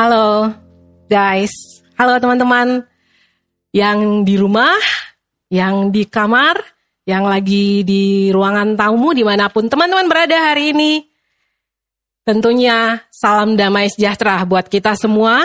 Halo guys, halo teman-teman yang di rumah, yang di kamar, yang lagi di ruangan tamu di mana pun teman-teman berada hari ini. Tentunya salam damai sejahtera buat kita semua.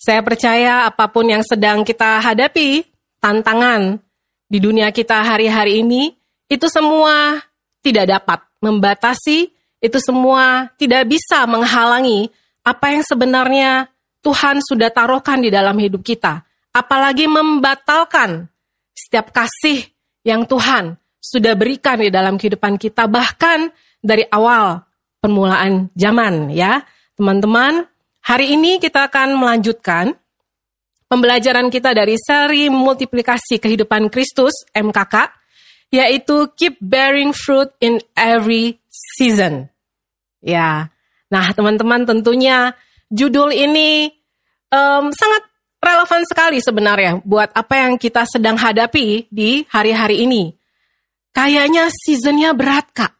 Saya percaya apa pun yang sedang kita hadapi, tantangan di dunia kita hari-hari ini, itu semua tidak dapat membatasi, itu semua tidak bisa menghalangi apa yang sebenarnya Tuhan sudah taruhkan di dalam hidup kita. Apalagi membatalkan setiap kasih yang Tuhan sudah berikan di dalam kehidupan kita, bahkan dari awal permulaan zaman ya. Teman-teman, hari ini kita akan melanjutkan pembelajaran kita dari seri multiplikasi kehidupan Kristus MKK yaitu keep bearing fruit in every season. Ya. Nah, teman-teman tentunya judul ini um, sangat relevan sekali sebenarnya buat apa yang kita sedang hadapi di hari-hari ini. Kayaknya seasonnya berat, Kak.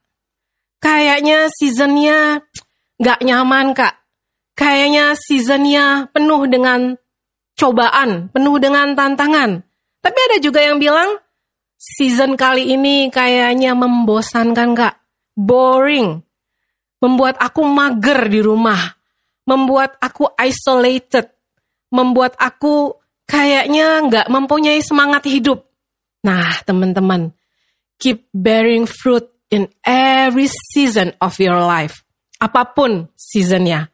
Kayaknya seasonnya nggak nyaman, Kak. Kayaknya seasonnya penuh dengan cobaan, penuh dengan tantangan. Tapi ada juga yang bilang, season kali ini kayaknya membosankan kak. Boring. Membuat aku mager di rumah. Membuat aku isolated. Membuat aku kayaknya nggak mempunyai semangat hidup. Nah teman-teman, keep bearing fruit in every season of your life. Apa pun seasonnya.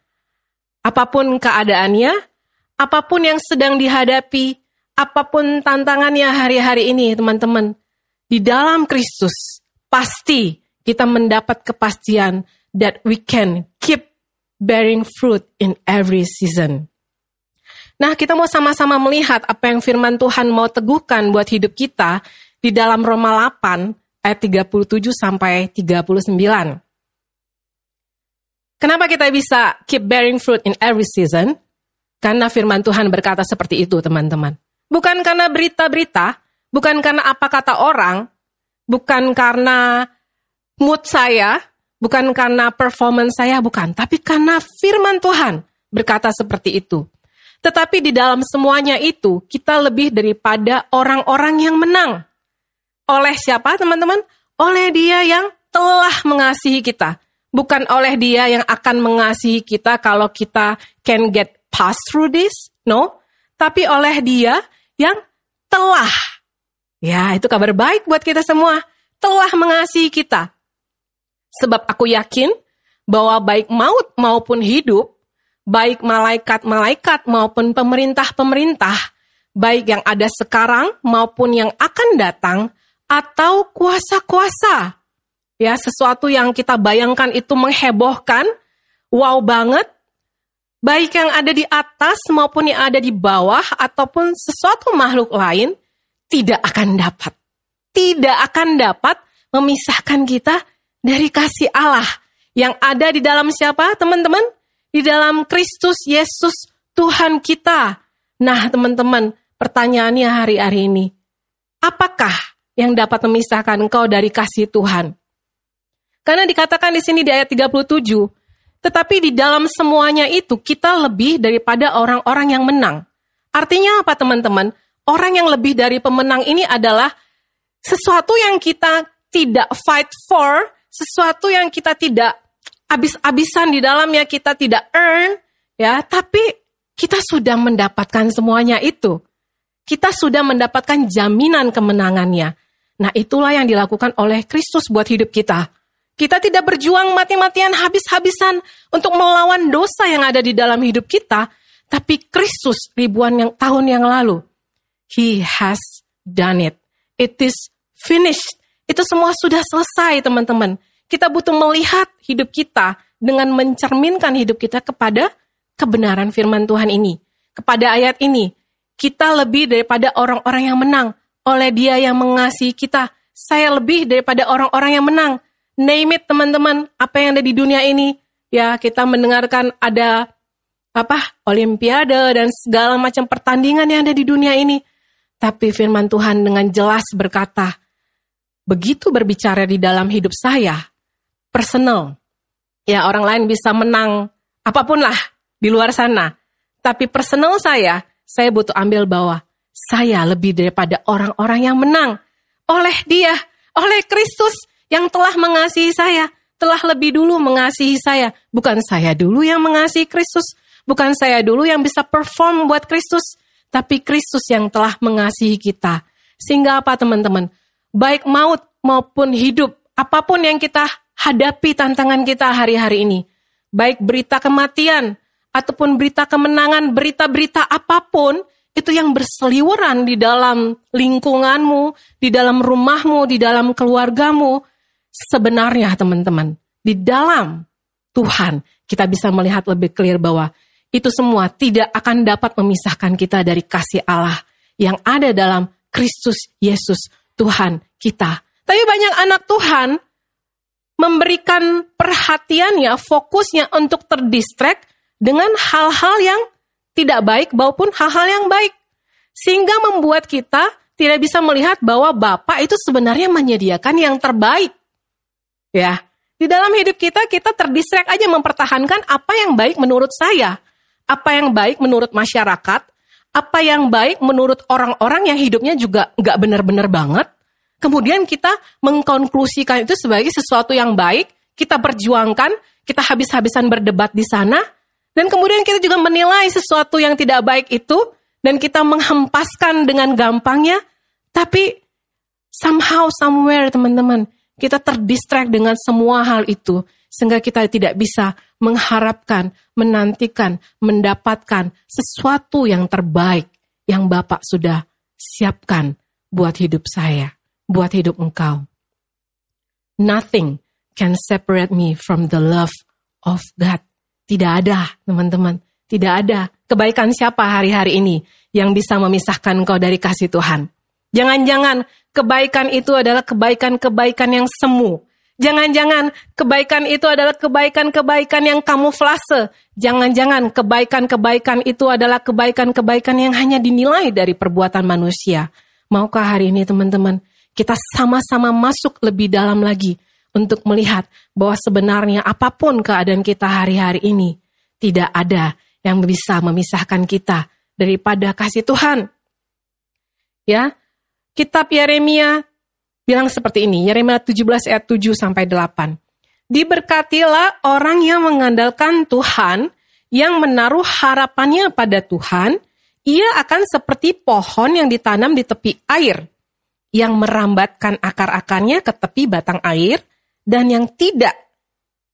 Apa pun keadaannya, apa pun yang sedang dihadapi, apa pun tantangannya hari-hari ini, teman-teman, di dalam Kristus pasti kita mendapat kepastian that we can keep bearing fruit in every season. Nah, kita mau sama-sama melihat apa yang firman Tuhan mau teguhkan buat hidup kita di dalam Roma 8 ayat 37 sampai 39. Kenapa kita bisa keep bearing fruit in every season? Karena firman Tuhan berkata seperti itu, teman-teman. Bukan karena berita-berita, bukan karena apa kata orang, bukan karena mood saya, bukan karena performance saya, bukan. Tapi karena firman Tuhan berkata seperti itu. Tetapi di dalam semuanya itu, kita lebih daripada orang-orang yang menang. Oleh siapa, teman-teman? Oleh dia yang telah mengasihi kita. Bukan oleh dia yang akan mengasihi kita kalau kita can get pass through this, no, tapi oleh dia yang telah. Ya, itu kabar baik buat kita semua. Telah mengasihi kita. Sebab aku yakin bahwa baik maut maupun hidup, baik malaikat-malaikat maupun pemerintah-pemerintah, baik yang ada sekarang maupun yang akan datang, atau kuasa-kuasa. Ya, sesuatu yang kita bayangkan itu menghebohkan, wow banget, baik yang ada di atas maupun yang ada di bawah ataupun sesuatu makhluk lain tidak akan dapat. Tidak akan dapat memisahkan kita dari kasih Allah yang ada di dalam siapa, teman-teman? Di dalam Kristus Yesus Tuhan kita. Nah, teman-teman, pertanyaannya hari-hari ini, apakah yang dapat memisahkan engkau dari kasih Tuhan? Karena dikatakan di sini di ayat 37, tetapi di dalam semuanya itu kita lebih daripada orang-orang yang menang. Artinya apa teman-teman? Orang yang lebih dari pemenang ini adalah sesuatu yang kita tidak fight for, sesuatu yang kita tidak habis-habisan di dalamnya, kita tidak earn, ya, tapi kita sudah mendapatkan semuanya itu. Kita sudah mendapatkan jaminan kemenangannya. Nah, itulah yang dilakukan oleh Kristus buat hidup kita. Kita tidak berjuang mati-matian habis-habisan untuk melawan dosa yang ada di dalam hidup kita, tapi Kristus ribuan yang tahun yang lalu, He has done it. It is finished. Itu semua sudah selesai, teman-teman. Kita butuh melihat hidup kita dengan mencerminkan hidup kita kepada kebenaran firman Tuhan ini. Kepada ayat ini, kita lebih daripada orang-orang yang menang. Oleh dia yang mengasihi kita, saya lebih daripada orang-orang yang menang name it teman-teman, apa yang ada di dunia ini. Ya, kita mendengarkan ada apa? Olimpiade dan segala macam pertandingan yang ada di dunia ini. Tapi firman Tuhan dengan jelas berkata, begitu berbicara di dalam hidup saya, personal. Ya, orang lain bisa menang apa pun lah. di luar sana. Tapi personal saya, saya butuh ambil bahwa saya lebih daripada orang-orang yang menang. Oleh dia, oleh Kristus yang telah mengasihi saya, telah lebih dulu mengasihi saya. Bukan saya dulu yang mengasihi Kristus, bukan saya dulu yang bisa perform buat Kristus, tapi Kristus yang telah mengasihi kita. Sehingga apa teman-teman? Baik maut maupun hidup, apa pun yang kita hadapi tantangan kita hari-hari ini, baik berita kematian ataupun berita kemenangan, berita-berita apa pun, itu yang berseliweran di dalam lingkunganmu, di dalam rumahmu, di dalam keluargamu. Sebenarnya teman-teman, di dalam Tuhan kita bisa melihat lebih clear bahwa itu semua tidak akan dapat memisahkan kita dari kasih Allah yang ada dalam Kristus Yesus Tuhan kita. Tapi banyak anak Tuhan memberikan perhatiannya, fokusnya untuk terdistract dengan hal-hal yang tidak baik maupun hal-hal yang baik. Sehingga membuat kita tidak bisa melihat bahwa Bapak itu sebenarnya menyediakan yang terbaik. Ya, di dalam hidup kita kita terdistract aja mempertahankan apa yang baik menurut saya, apa yang baik menurut masyarakat, apa yang baik menurut orang-orang yang hidupnya juga nggak benar-benar banget, Kemudian kita mengkonklusikan itu sebagai sesuatu yang baik, kita perjuangkan, kita habis-habisan berdebat di sana, dan kemudian kita juga menilai sesuatu yang tidak baik itu, dan kita menghempaskan dengan gampangnya, tapi somehow, somewhere teman-teman, kita terdistract dengan semua hal itu, sehingga kita tidak bisa mengharapkan, menantikan, mendapatkan sesuatu yang terbaik yang Bapak sudah siapkan buat hidup saya buat hidup engkau. Nothing can separate me from the love of God. Tidak ada, teman-teman. Tidak ada kebaikan siapa hari-hari ini yang bisa memisahkan engkau dari kasih Tuhan. Jangan-jangan kebaikan itu adalah kebaikan-kebaikan yang semu. Jangan-jangan kebaikan itu adalah kebaikan-kebaikan yang kamuflase. Jangan-jangan kebaikan-kebaikan itu adalah kebaikan-kebaikan yang hanya dinilai dari perbuatan manusia. Maukah hari ini teman-teman kita sama-sama masuk lebih dalam lagi untuk melihat bahwa sebenarnya apa pun keadaan kita hari-hari ini, tidak ada yang bisa memisahkan kita daripada kasih Tuhan. Ya, kitab Yeremia bilang seperti ini, Yeremia 17 ayat 7 sampai 8. Diberkatilah orang yang mengandalkan Tuhan, yang menaruh harapannya pada Tuhan, ia akan seperti pohon yang ditanam di tepi air, yang merambatkan akar-akarnya ke tepi batang air dan yang tidak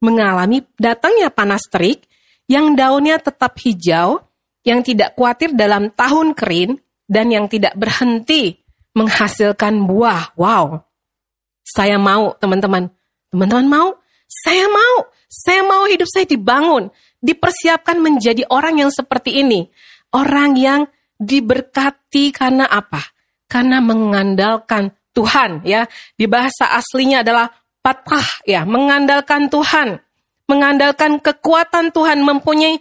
mengalami datangnya panas terik, yang daunnya tetap hijau, yang tidak khawatir dalam tahun kering, dan yang tidak berhenti menghasilkan buah. Wow. Saya mau, teman-teman. Teman-teman mau? Saya mau. Saya mau hidup saya dibangun, dipersiapkan menjadi orang yang seperti ini. Orang yang diberkati karena apa? Karena mengandalkan Tuhan ya. Di bahasa aslinya adalah patah ya, mengandalkan Tuhan, mengandalkan kekuatan Tuhan, mempunyai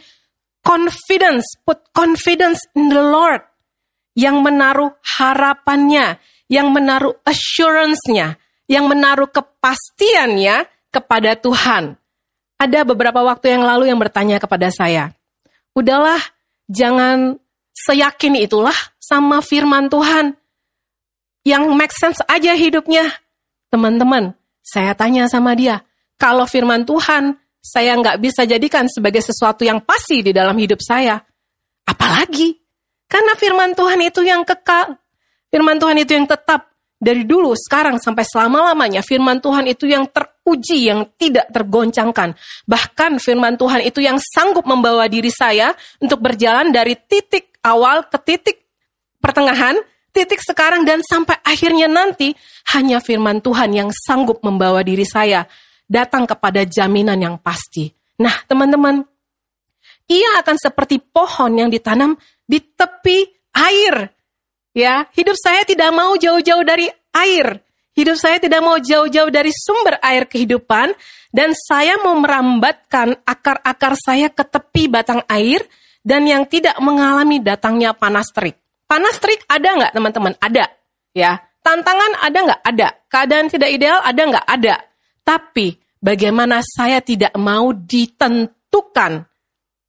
confidence, put confidence in the Lord yang menaruh harapannya, yang menaruh assurance-nya, yang menaruh kepastiannya kepada Tuhan. Ada beberapa waktu yang lalu yang bertanya kepada saya, udahlah jangan seyakin itulah sama firman Tuhan yang make sense aja hidupnya. Teman-teman, saya tanya sama dia, kalau firman Tuhan saya nggak bisa jadikan sebagai sesuatu yang pasti di dalam hidup saya, apalagi? Karena firman Tuhan itu yang kekal, firman Tuhan itu yang tetap dari dulu, sekarang sampai selama-lamanya. Firman Tuhan itu yang teruji, yang tidak tergoncangkan. Bahkan firman Tuhan itu yang sanggup membawa diri saya untuk berjalan dari titik awal ke titik pertengahan titik sekarang dan sampai akhirnya nanti hanya firman Tuhan yang sanggup membawa diri saya datang kepada jaminan yang pasti. Nah, teman-teman, ia akan seperti pohon yang ditanam di tepi air. Ya, hidup saya tidak mau jauh-jauh dari air. Hidup saya tidak mau jauh-jauh dari sumber air kehidupan dan saya mau merambatkan akar-akar saya ke tepi batang air dan yang tidak mengalami datangnya panas terik. Panas terik ada nggak teman-teman? Ada. Ya. Tantangan ada nggak? Ada. Keadaan tidak ideal ada nggak? Ada. Tapi bagaimana saya tidak mau ditentukan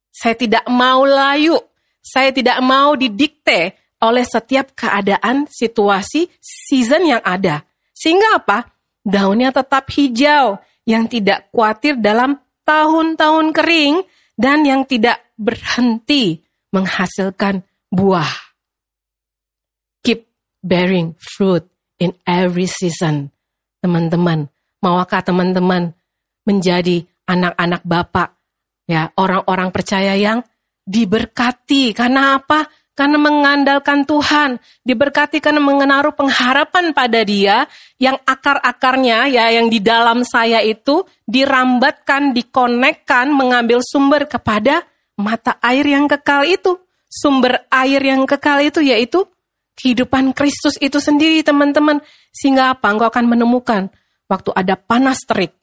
Saya tidak mau layu. Saya tidak mau didikte oleh setiap keadaan, situasi, season yang ada. Sehingga apa? Daunnya tetap hijau, yang tidak khawatir dalam tahun-tahun kering, dan yang tidak berhenti menghasilkan buah. Bearing fruit in every season. Teman-teman, maukah teman-teman menjadi anak-anak Bapak, ya, orang-orang percaya yang diberkati. Karena apa? Karena mengandalkan Tuhan, diberkati karena mengenaruh pengharapan pada Dia yang akar-akarnya ya yang di dalam saya itu dirambatkan, dikonekkan, mengambil sumber kepada mata air yang kekal itu. Sumber air yang kekal itu yaitu kehidupan Kristus itu sendiri teman-teman. Sehingga apa? Engkau akan menemukan waktu ada panas terik.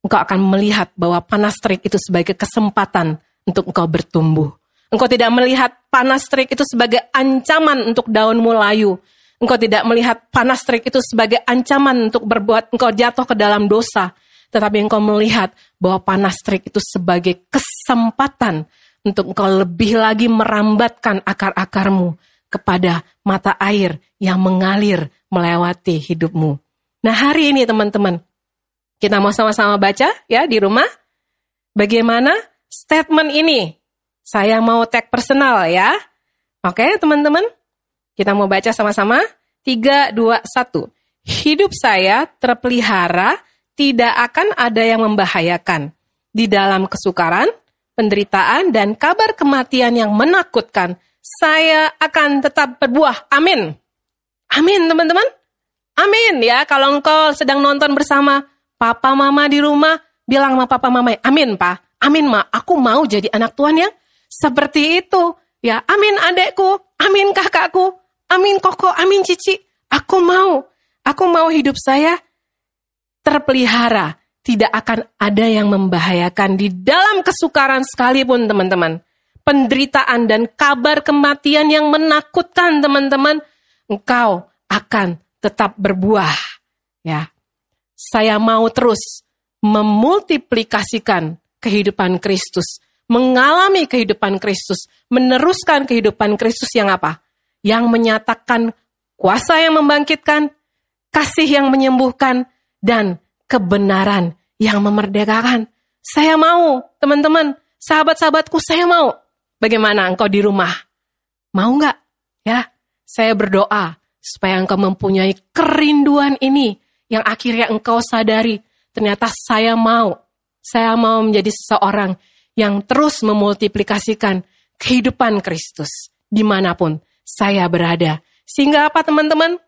Engkau akan melihat bahwa panas terik itu sebagai kesempatan untuk engkau bertumbuh Engkau tidak melihat panas terik itu sebagai ancaman untuk daunmu layu. Engkau tidak melihat panas terik itu sebagai ancaman untuk berbuat engkau jatuh ke dalam dosa. Tetapi engkau melihat bahwa panas terik itu sebagai kesempatan untuk engkau lebih lagi merambatkan akar-akarmu kepada mata air yang mengalir melewati hidupmu. Nah hari ini teman-teman, kita mau sama-sama baca ya di rumah. Bagaimana statement ini saya mau tag personal ya. Oke teman-teman, kita mau baca sama-sama. 3, 2, 1. Hidup saya terpelihara, tidak akan ada yang membahayakan. Di dalam kesukaran, penderitaan, dan kabar kematian yang menakutkan, saya akan tetap berbuah. Amin. Amin teman-teman. Amin ya, kalau engkau sedang nonton bersama papa mama di rumah, bilang sama papa mama, amin pak, amin ma, aku mau jadi anak Tuhan yang seperti itu. Ya, amin adekku, amin kakakku, amin koko, amin cici. Aku mau, aku mau hidup saya terpelihara. Tidak akan ada yang membahayakan di dalam kesukaran sekalipun teman-teman. Penderitaan dan kabar kematian yang menakutkan teman-teman. Engkau akan tetap berbuah. Ya, saya mau terus memultiplikasikan kehidupan Kristus mengalami kehidupan Kristus, meneruskan kehidupan Kristus yang apa? Yang menyatakan kuasa yang membangkitkan, kasih yang menyembuhkan, dan kebenaran yang memerdekakan. Saya mau, teman-teman, sahabat-sahabatku, saya mau. Bagaimana engkau di rumah? Mau nggak? Ya, saya berdoa supaya engkau mempunyai kerinduan ini yang akhirnya engkau sadari ternyata saya mau. Saya mau menjadi seseorang yang terus memultiplikasikan kehidupan Kristus di mana pun saya berada. Sehingga apa teman-teman?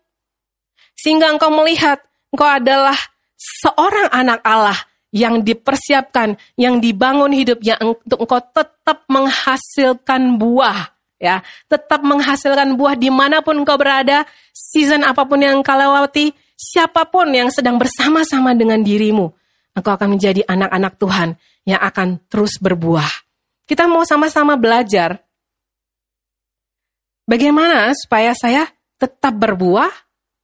Sehingga engkau melihat engkau adalah seorang anak Allah yang dipersiapkan, yang dibangun hidupnya untuk engkau tetap menghasilkan buah. ya Tetap menghasilkan buah di mana pun engkau berada, season apa pun yang engkau lewati, siapa pun yang sedang bersama-sama dengan dirimu. Engkau akan menjadi anak-anak Tuhan yang akan terus berbuah. Kita mau sama-sama belajar bagaimana supaya saya tetap berbuah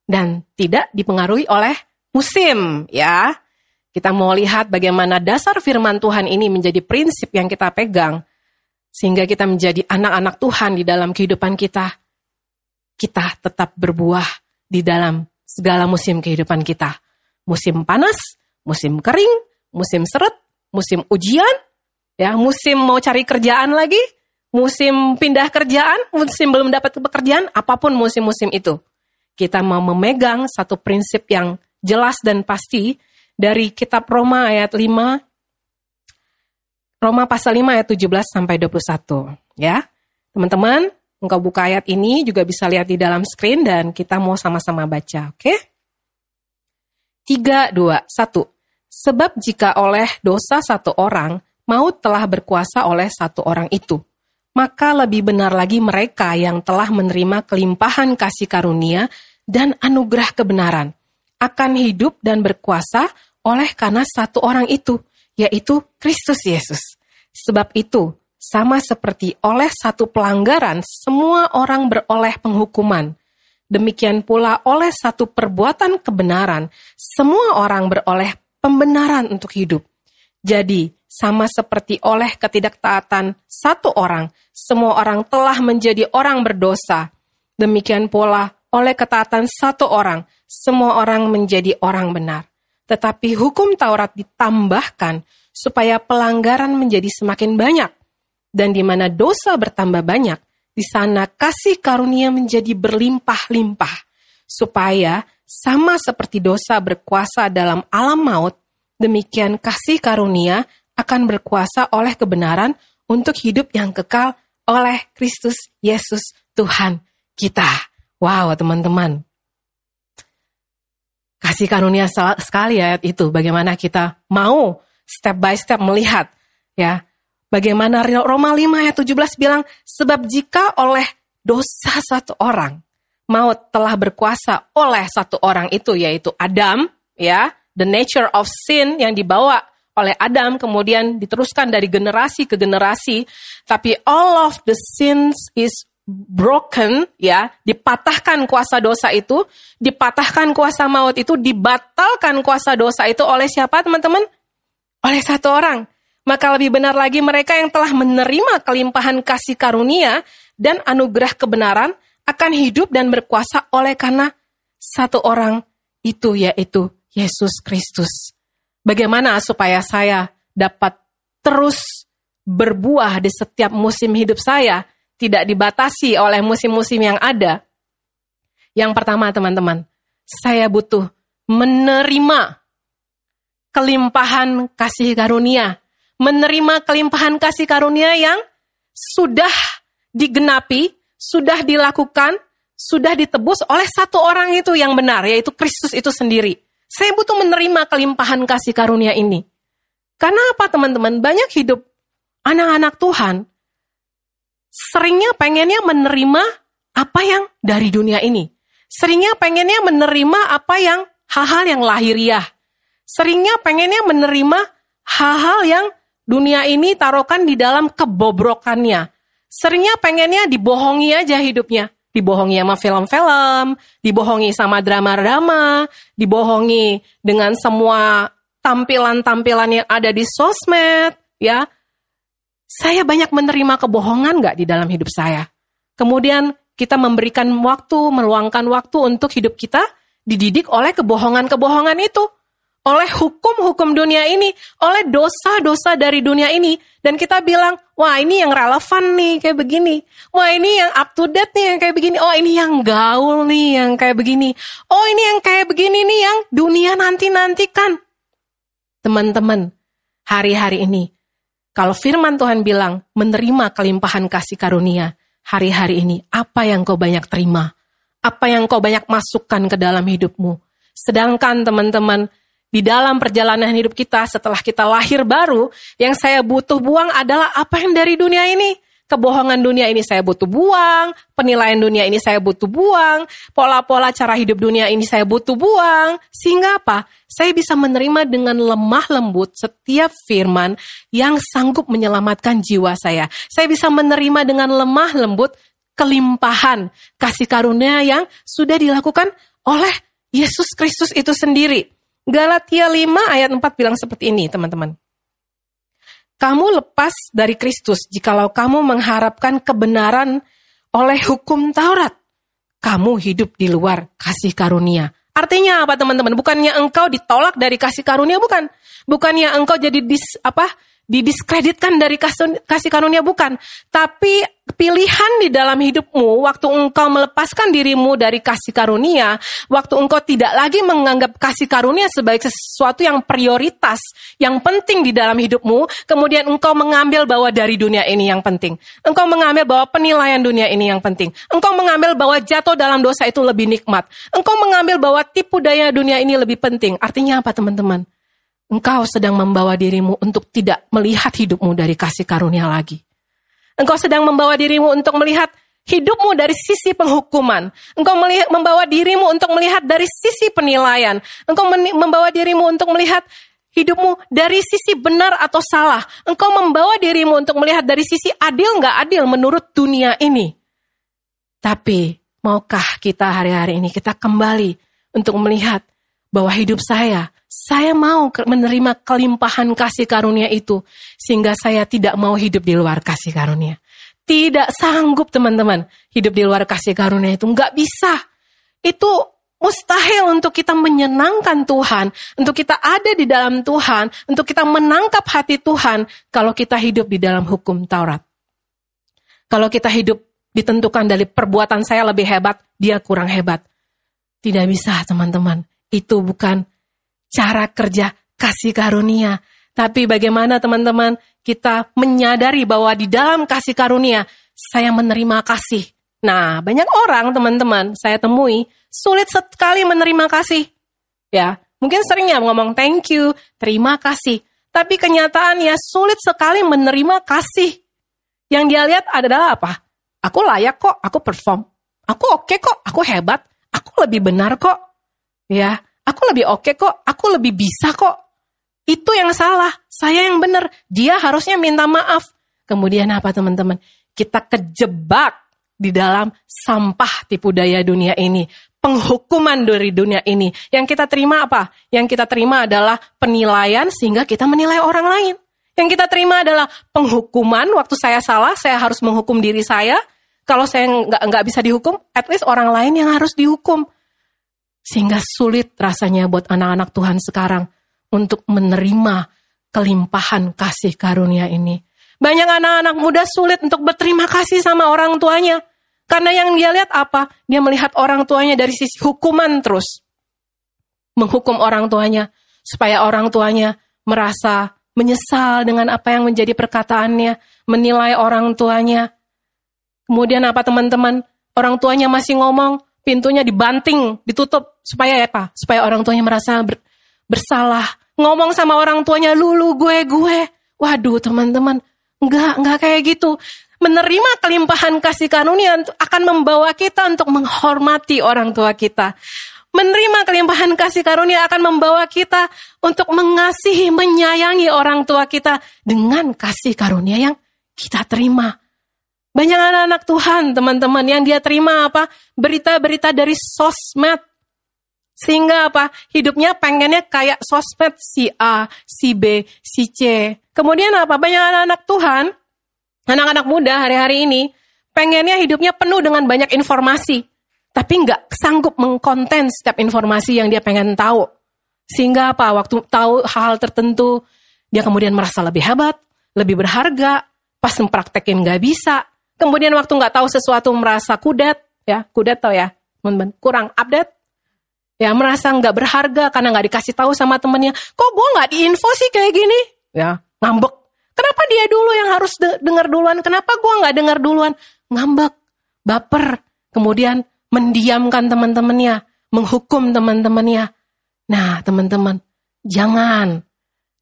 dan tidak dipengaruhi oleh musim, ya. Kita mau lihat bagaimana dasar firman Tuhan ini menjadi prinsip yang kita pegang sehingga kita menjadi anak-anak Tuhan di dalam kehidupan kita. Kita tetap berbuah di dalam segala musim kehidupan kita. Musim panas, musim kering, musim seret, musim ujian, ya musim mau cari kerjaan lagi, musim pindah kerjaan, musim belum dapat pekerjaan, apa pun musim-musim itu. Kita mau memegang satu prinsip yang jelas dan pasti dari kitab Roma ayat 5 Roma pasal 5 ayat 17 sampai 21 ya. Teman-teman, engkau buka ayat ini juga bisa lihat di dalam screen dan kita mau sama-sama baca, oke? Okay? 3 2 1 Sebab jika oleh dosa satu orang, maut telah berkuasa oleh satu orang itu. Maka lebih benar lagi mereka yang telah menerima kelimpahan kasih karunia dan anugerah kebenaran akan hidup dan berkuasa oleh karena satu orang itu, yaitu Kristus Yesus. Sebab itu, sama seperti oleh satu pelanggaran, semua orang beroleh penghukuman. Demikian pula oleh satu perbuatan kebenaran, semua orang beroleh pembenaran untuk hidup. Jadi, sama seperti oleh ketidaktaatan satu orang, semua orang telah menjadi orang berdosa. Demikian pula oleh ketaatan satu orang, semua orang menjadi orang benar. Tetapi hukum Taurat ditambahkan supaya pelanggaran menjadi semakin banyak. Dan di mana dosa bertambah banyak, di sana kasih karunia menjadi berlimpah-limpah. Supaya sama seperti dosa berkuasa dalam alam maut, demikian kasih karunia akan berkuasa oleh kebenaran untuk hidup yang kekal oleh Kristus Yesus Tuhan kita. Wow, teman-teman. Kasih karunia sekali ayat itu bagaimana kita mau step by step melihat ya. Bagaimana Roma 5 ayat 17 bilang sebab jika oleh dosa satu orang maut telah berkuasa oleh satu orang itu yaitu Adam ya, the nature of sin yang dibawa oleh Adam kemudian diteruskan dari generasi ke generasi tapi all of the sins is broken ya dipatahkan kuasa dosa itu dipatahkan kuasa maut itu dibatalkan kuasa dosa itu oleh siapa teman-teman? Oleh satu orang. Maka lebih benar lagi mereka yang telah menerima kelimpahan kasih karunia dan anugerah kebenaran akan hidup dan berkuasa oleh karena satu orang itu yaitu Yesus Kristus. Bagaimana supaya saya dapat terus berbuah di setiap musim hidup saya, tidak dibatasi oleh musim-musim yang ada? Yang pertama, teman-teman, saya butuh menerima kelimpahan kasih karunia, menerima kelimpahan kasih karunia yang sudah digenapi, sudah dilakukan, sudah ditebus oleh satu orang itu yang benar, yaitu Kristus itu sendiri. Saya butuh menerima kelimpahan kasih karunia ini. Karena apa teman-teman? Banyak hidup anak-anak Tuhan seringnya pengennya menerima apa yang dari dunia ini. Seringnya pengennya menerima apa yang hal-hal yang lahiriah. Seringnya pengennya menerima hal-hal yang dunia ini taruhkan di dalam kebobrokannya. Seringnya pengennya dibohongi aja hidupnya dibohongi sama film-film, dibohongi sama drama-drama, dibohongi dengan semua tampilan-tampilan yang ada di sosmed, ya. Saya banyak menerima kebohongan nggak di dalam hidup saya? Kemudian kita memberikan waktu, meluangkan waktu untuk hidup kita dididik oleh kebohongan-kebohongan itu oleh hukum-hukum dunia ini, oleh dosa-dosa dari dunia ini. Dan kita bilang, wah ini yang relevan nih kayak begini. Wah ini yang up to date nih yang kayak begini. Oh ini yang gaul nih yang kayak begini. Oh ini yang kayak begini nih yang dunia nanti-nantikan. Teman-teman, hari-hari ini, kalau firman Tuhan bilang menerima kelimpahan kasih karunia, hari-hari ini apa yang kau banyak terima? Apa yang kau banyak masukkan ke dalam hidupmu? Sedangkan teman-teman, di dalam perjalanan hidup kita setelah kita lahir baru, yang saya butuh buang adalah apa yang dari dunia ini. Kebohongan dunia ini saya butuh buang, penilaian dunia ini saya butuh buang, pola-pola cara hidup dunia ini saya butuh buang. Sehingga apa? Saya bisa menerima dengan lemah lembut setiap firman yang sanggup menyelamatkan jiwa saya. Saya bisa menerima dengan lemah lembut kelimpahan kasih karunia yang sudah dilakukan oleh Yesus Kristus itu sendiri. Galatia 5 ayat 4 bilang seperti ini, teman-teman. Kamu lepas dari Kristus jikalau kamu mengharapkan kebenaran oleh hukum Taurat. Kamu hidup di luar kasih karunia. Artinya apa teman-teman? Bukannya engkau ditolak dari kasih karunia bukan? Bukannya engkau jadi dis apa? Didiskreditkan dari kasih karunia bukan, tapi pilihan di dalam hidupmu waktu engkau melepaskan dirimu dari kasih karunia, waktu engkau tidak lagi menganggap kasih karunia sebagai sesuatu yang prioritas, yang penting di dalam hidupmu, kemudian engkau mengambil bahwa dari dunia ini yang penting. Engkau mengambil bahwa penilaian dunia ini yang penting. Engkau mengambil bahwa jatuh dalam dosa itu lebih nikmat. Engkau mengambil bahwa tipu daya dunia ini lebih penting. Artinya apa teman-teman? Engkau sedang membawa dirimu untuk tidak melihat hidupmu dari kasih karunia lagi. Engkau sedang membawa dirimu untuk melihat hidupmu dari sisi penghukuman. Engkau melihat, membawa dirimu untuk melihat dari sisi penilaian. Engkau membawa dirimu untuk melihat hidupmu dari sisi benar atau salah. Engkau membawa dirimu untuk melihat dari sisi adil nggak adil menurut dunia ini. Tapi maukah kita hari-hari ini kita kembali untuk melihat bahwa hidup saya Saya mau menerima kelimpahan kasih karunia itu. Sehingga saya tidak mau hidup di luar kasih karunia. Tidak sanggup teman-teman hidup di luar kasih karunia itu. Nggak bisa. Itu mustahil untuk kita menyenangkan Tuhan. Untuk kita ada di dalam Tuhan. Untuk kita menangkap hati Tuhan. Kalau kita hidup di dalam hukum Taurat. Kalau kita hidup ditentukan dari perbuatan saya lebih hebat, dia kurang hebat. Tidak bisa teman-teman. Itu bukan cara kerja kasih karunia. Tapi bagaimana teman-teman kita menyadari bahwa di dalam kasih karunia saya menerima kasih. Nah, banyak orang teman-teman saya temui sulit sekali menerima kasih. Ya, mungkin sering ya ngomong thank you, terima kasih. Tapi kenyataannya sulit sekali menerima kasih. Yang dia lihat adalah apa? Aku layak kok, aku perform. Aku oke okay kok, aku hebat. Aku lebih benar kok. Ya, Aku lebih oke okay kok, aku lebih bisa kok. Itu yang salah, saya yang benar. Dia harusnya minta maaf. Kemudian apa teman-teman? Kita kejebak di dalam sampah tipu daya dunia ini. Penghukuman dari dunia ini. Yang kita terima apa? Yang kita terima adalah penilaian sehingga kita menilai orang lain. Yang kita terima adalah penghukuman. Waktu saya salah, saya harus menghukum diri saya. Kalau saya nggak nggak bisa dihukum, at least orang lain yang harus dihukum. Sehingga sulit rasanya buat anak-anak Tuhan sekarang untuk menerima kelimpahan kasih karunia ini. Banyak anak-anak muda sulit untuk berterima kasih sama orang tuanya. Karena yang dia lihat apa? Dia melihat orang tuanya dari sisi hukuman terus. Menghukum orang tuanya. Supaya orang tuanya merasa menyesal dengan apa yang menjadi perkataannya. Menilai orang tuanya. Kemudian apa teman-teman? Orang tuanya masih ngomong, pintunya dibanting, ditutup supaya apa? Supaya orang tuanya merasa ber, bersalah. Ngomong sama orang tuanya lulu gue gue. Waduh teman-teman, enggak enggak kayak gitu. Menerima kelimpahan kasih karunia akan membawa kita untuk menghormati orang tua kita. Menerima kelimpahan kasih karunia akan membawa kita untuk mengasihi, menyayangi orang tua kita dengan kasih karunia yang kita terima. Banyak anak-anak Tuhan, teman-teman, yang dia terima apa? Berita-berita dari sosmed. Sehingga apa? Hidupnya pengennya kayak sosmed si A, si B, si C. Kemudian apa? Banyak anak-anak Tuhan, anak-anak muda hari-hari ini, pengennya hidupnya penuh dengan banyak informasi. Tapi nggak sanggup mengkonten setiap informasi yang dia pengen tahu. Sehingga apa? Waktu tahu hal-hal tertentu, dia kemudian merasa lebih hebat, lebih berharga, pas mempraktekin nggak bisa, Kemudian waktu nggak tahu sesuatu merasa kudet, ya kudet tau ya, kurang update, ya merasa nggak berharga karena nggak dikasih tahu sama temennya. Kok gue nggak diinfo sih kayak gini? Ya ngambek. Kenapa dia dulu yang harus de dengar duluan? Kenapa gue nggak dengar duluan? Ngambek, baper, kemudian mendiamkan teman-temannya, menghukum teman-temannya. Nah teman-teman, jangan,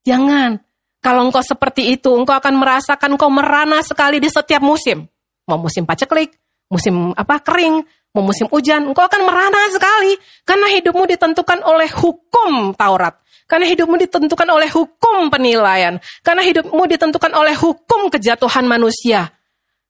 jangan. Kalau engkau seperti itu, engkau akan merasakan kau merana sekali di setiap musim. Mau musim paceklik, musim apa kering, mau musim hujan, engkau akan merana sekali karena hidupmu ditentukan oleh hukum Taurat. Karena hidupmu ditentukan oleh hukum penilaian. Karena hidupmu ditentukan oleh hukum kejatuhan manusia.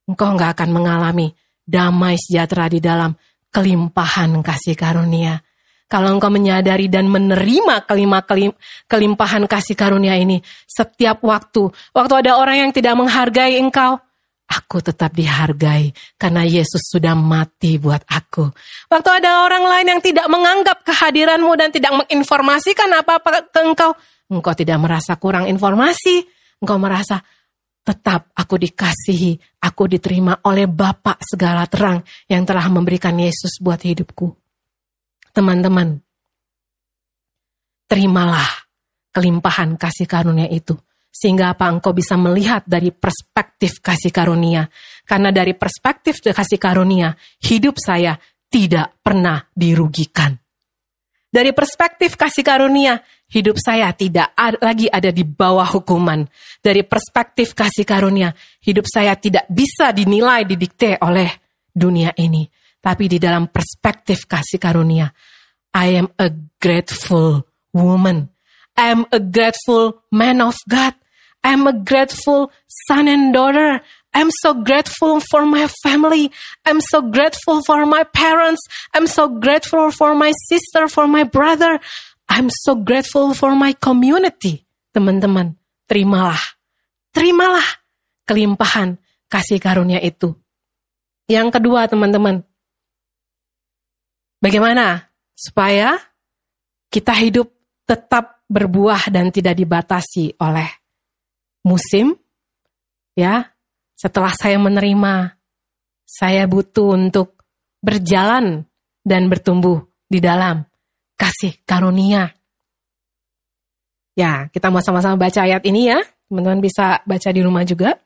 Engkau nggak akan mengalami damai sejahtera di dalam kelimpahan kasih karunia. Kalau engkau menyadari dan menerima kelima kelim, kelimpahan kasih karunia ini setiap waktu. Waktu ada orang yang tidak menghargai engkau, aku tetap dihargai karena Yesus sudah mati buat aku. Waktu ada orang lain yang tidak menganggap kehadiranmu dan tidak menginformasikan apa-apa ke engkau, engkau tidak merasa kurang informasi, engkau merasa tetap aku dikasihi, aku diterima oleh Bapa segala terang yang telah memberikan Yesus buat hidupku. Teman-teman, terimalah kelimpahan kasih karunia itu sehingga apa engkau bisa melihat dari perspektif kasih karunia. Karena dari perspektif kasih karunia, hidup saya tidak pernah dirugikan. Dari perspektif kasih karunia, hidup saya tidak lagi ada di bawah hukuman. Dari perspektif kasih karunia, hidup saya tidak bisa dinilai didikte oleh dunia ini. Tapi di dalam perspektif kasih karunia, I am a grateful woman. I am a grateful man of God. I'm a grateful son and daughter. I'm so grateful for my family. I'm so grateful for my parents. I'm so grateful for my sister, for my brother. I'm so grateful for my community. Teman-teman, terimalah. Terimalah kelimpahan kasih karunia itu. Yang kedua, teman-teman. Bagaimana supaya kita hidup tetap berbuah dan tidak dibatasi oleh musim? Ya, setelah saya menerima, saya butuh untuk berjalan dan bertumbuh di dalam kasih karunia. Ya, kita mau sama-sama baca ayat ini ya. Teman-teman bisa baca di rumah juga.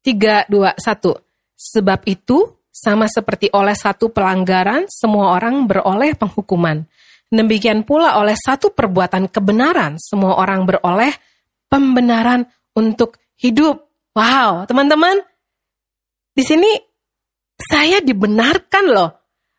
3, 2, 1. Sebab itu, sama seperti oleh satu pelanggaran, semua orang beroleh penghukuman. Demikian pula oleh satu perbuatan kebenaran, semua orang beroleh pembenaran untuk hidup. Wow, teman-teman, di sini saya dibenarkan loh.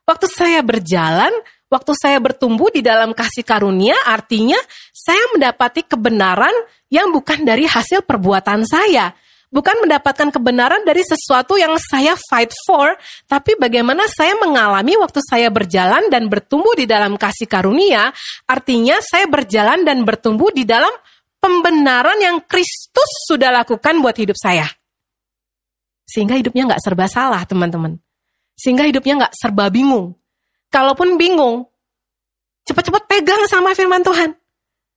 Waktu saya berjalan, waktu saya bertumbuh di dalam kasih karunia, artinya saya mendapati kebenaran yang bukan dari hasil perbuatan saya. Bukan mendapatkan kebenaran dari sesuatu yang saya fight for, tapi bagaimana saya mengalami waktu saya berjalan dan bertumbuh di dalam kasih karunia, artinya saya berjalan dan bertumbuh di dalam pembenaran yang Kristus sudah lakukan buat hidup saya. Sehingga hidupnya nggak serba salah, teman-teman. Sehingga hidupnya nggak serba bingung. Kalaupun bingung, cepat-cepat pegang sama firman Tuhan.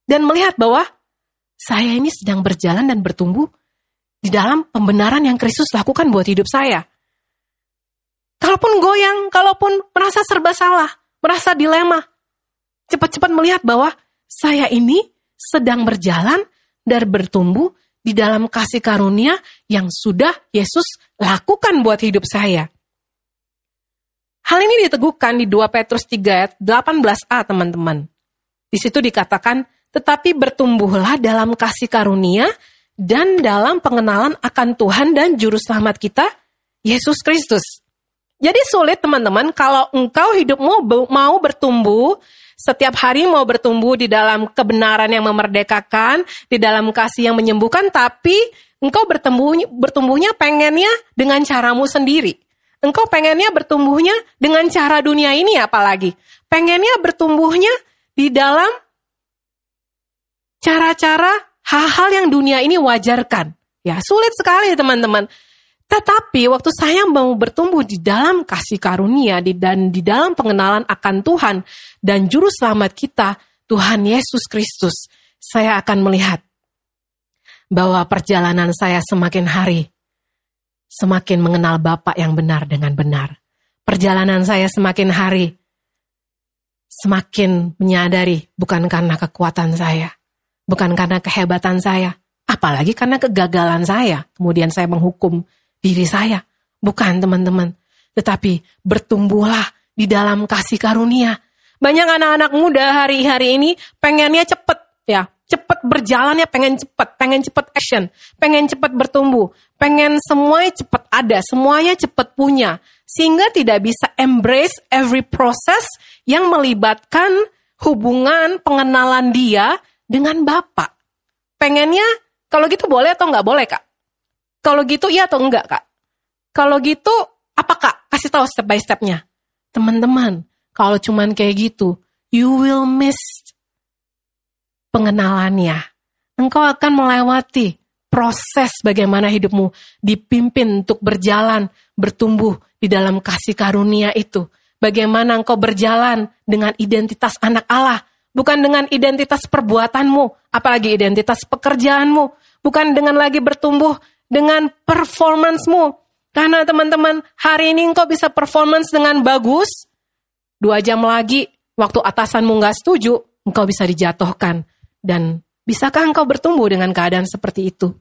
Dan melihat bahwa saya ini sedang berjalan dan bertumbuh di dalam pembenaran yang Kristus lakukan buat hidup saya. Kalaupun goyang, kalaupun merasa serba salah, merasa dilema, cepat-cepat melihat bahwa saya ini sedang berjalan dan bertumbuh di dalam kasih karunia yang sudah Yesus lakukan buat hidup saya. Hal ini diteguhkan di 2 Petrus 3 ayat 18a teman-teman. Di situ dikatakan, tetapi bertumbuhlah dalam kasih karunia dan dalam pengenalan akan Tuhan dan Juru Selamat kita, Yesus Kristus. Jadi sulit teman-teman kalau engkau hidupmu mau bertumbuh, setiap hari mau bertumbuh di dalam kebenaran yang memerdekakan, di dalam kasih yang menyembuhkan, tapi engkau bertumbuh, bertumbuhnya pengennya dengan caramu sendiri. Engkau pengennya bertumbuhnya dengan cara dunia ini apalagi. Pengennya bertumbuhnya di dalam cara-cara hal-hal yang dunia ini wajarkan. Ya, sulit sekali teman-teman. Tetapi waktu saya mau bertumbuh di dalam kasih karunia dan di dalam pengenalan akan Tuhan dan juru selamat kita, Tuhan Yesus Kristus, saya akan melihat bahwa perjalanan saya semakin hari semakin mengenal Bapak yang benar dengan benar. Perjalanan saya semakin hari semakin menyadari bukan karena kekuatan saya, bukan karena kehebatan saya, apalagi karena kegagalan saya. Kemudian saya menghukum diri saya. Bukan teman-teman, tetapi bertumbuhlah di dalam kasih karunia. Banyak anak-anak muda hari-hari ini pengennya cepet ya, cepet berjalannya pengen cepet, pengen cepet action, pengen cepet bertumbuh, pengen semuanya cepet ada, semuanya cepet punya, sehingga tidak bisa embrace every process yang melibatkan hubungan pengenalan dia dengan Bapak. Pengennya kalau gitu boleh atau nggak boleh kak? Kalau gitu iya atau enggak kak? Kalau gitu apa kak? Kasih tahu step by stepnya. Teman-teman, kalau cuman kayak gitu, you will miss pengenalannya. Engkau akan melewati proses bagaimana hidupmu dipimpin untuk berjalan, bertumbuh di dalam kasih karunia itu. Bagaimana engkau berjalan dengan identitas anak Allah, bukan dengan identitas perbuatanmu, apalagi identitas pekerjaanmu, bukan dengan lagi bertumbuh dengan performancemu. Karena teman-teman, hari ini engkau bisa performance dengan bagus, dua jam lagi, waktu atasanmu nggak setuju, engkau bisa dijatuhkan. Dan bisakah engkau bertumbuh dengan keadaan seperti itu?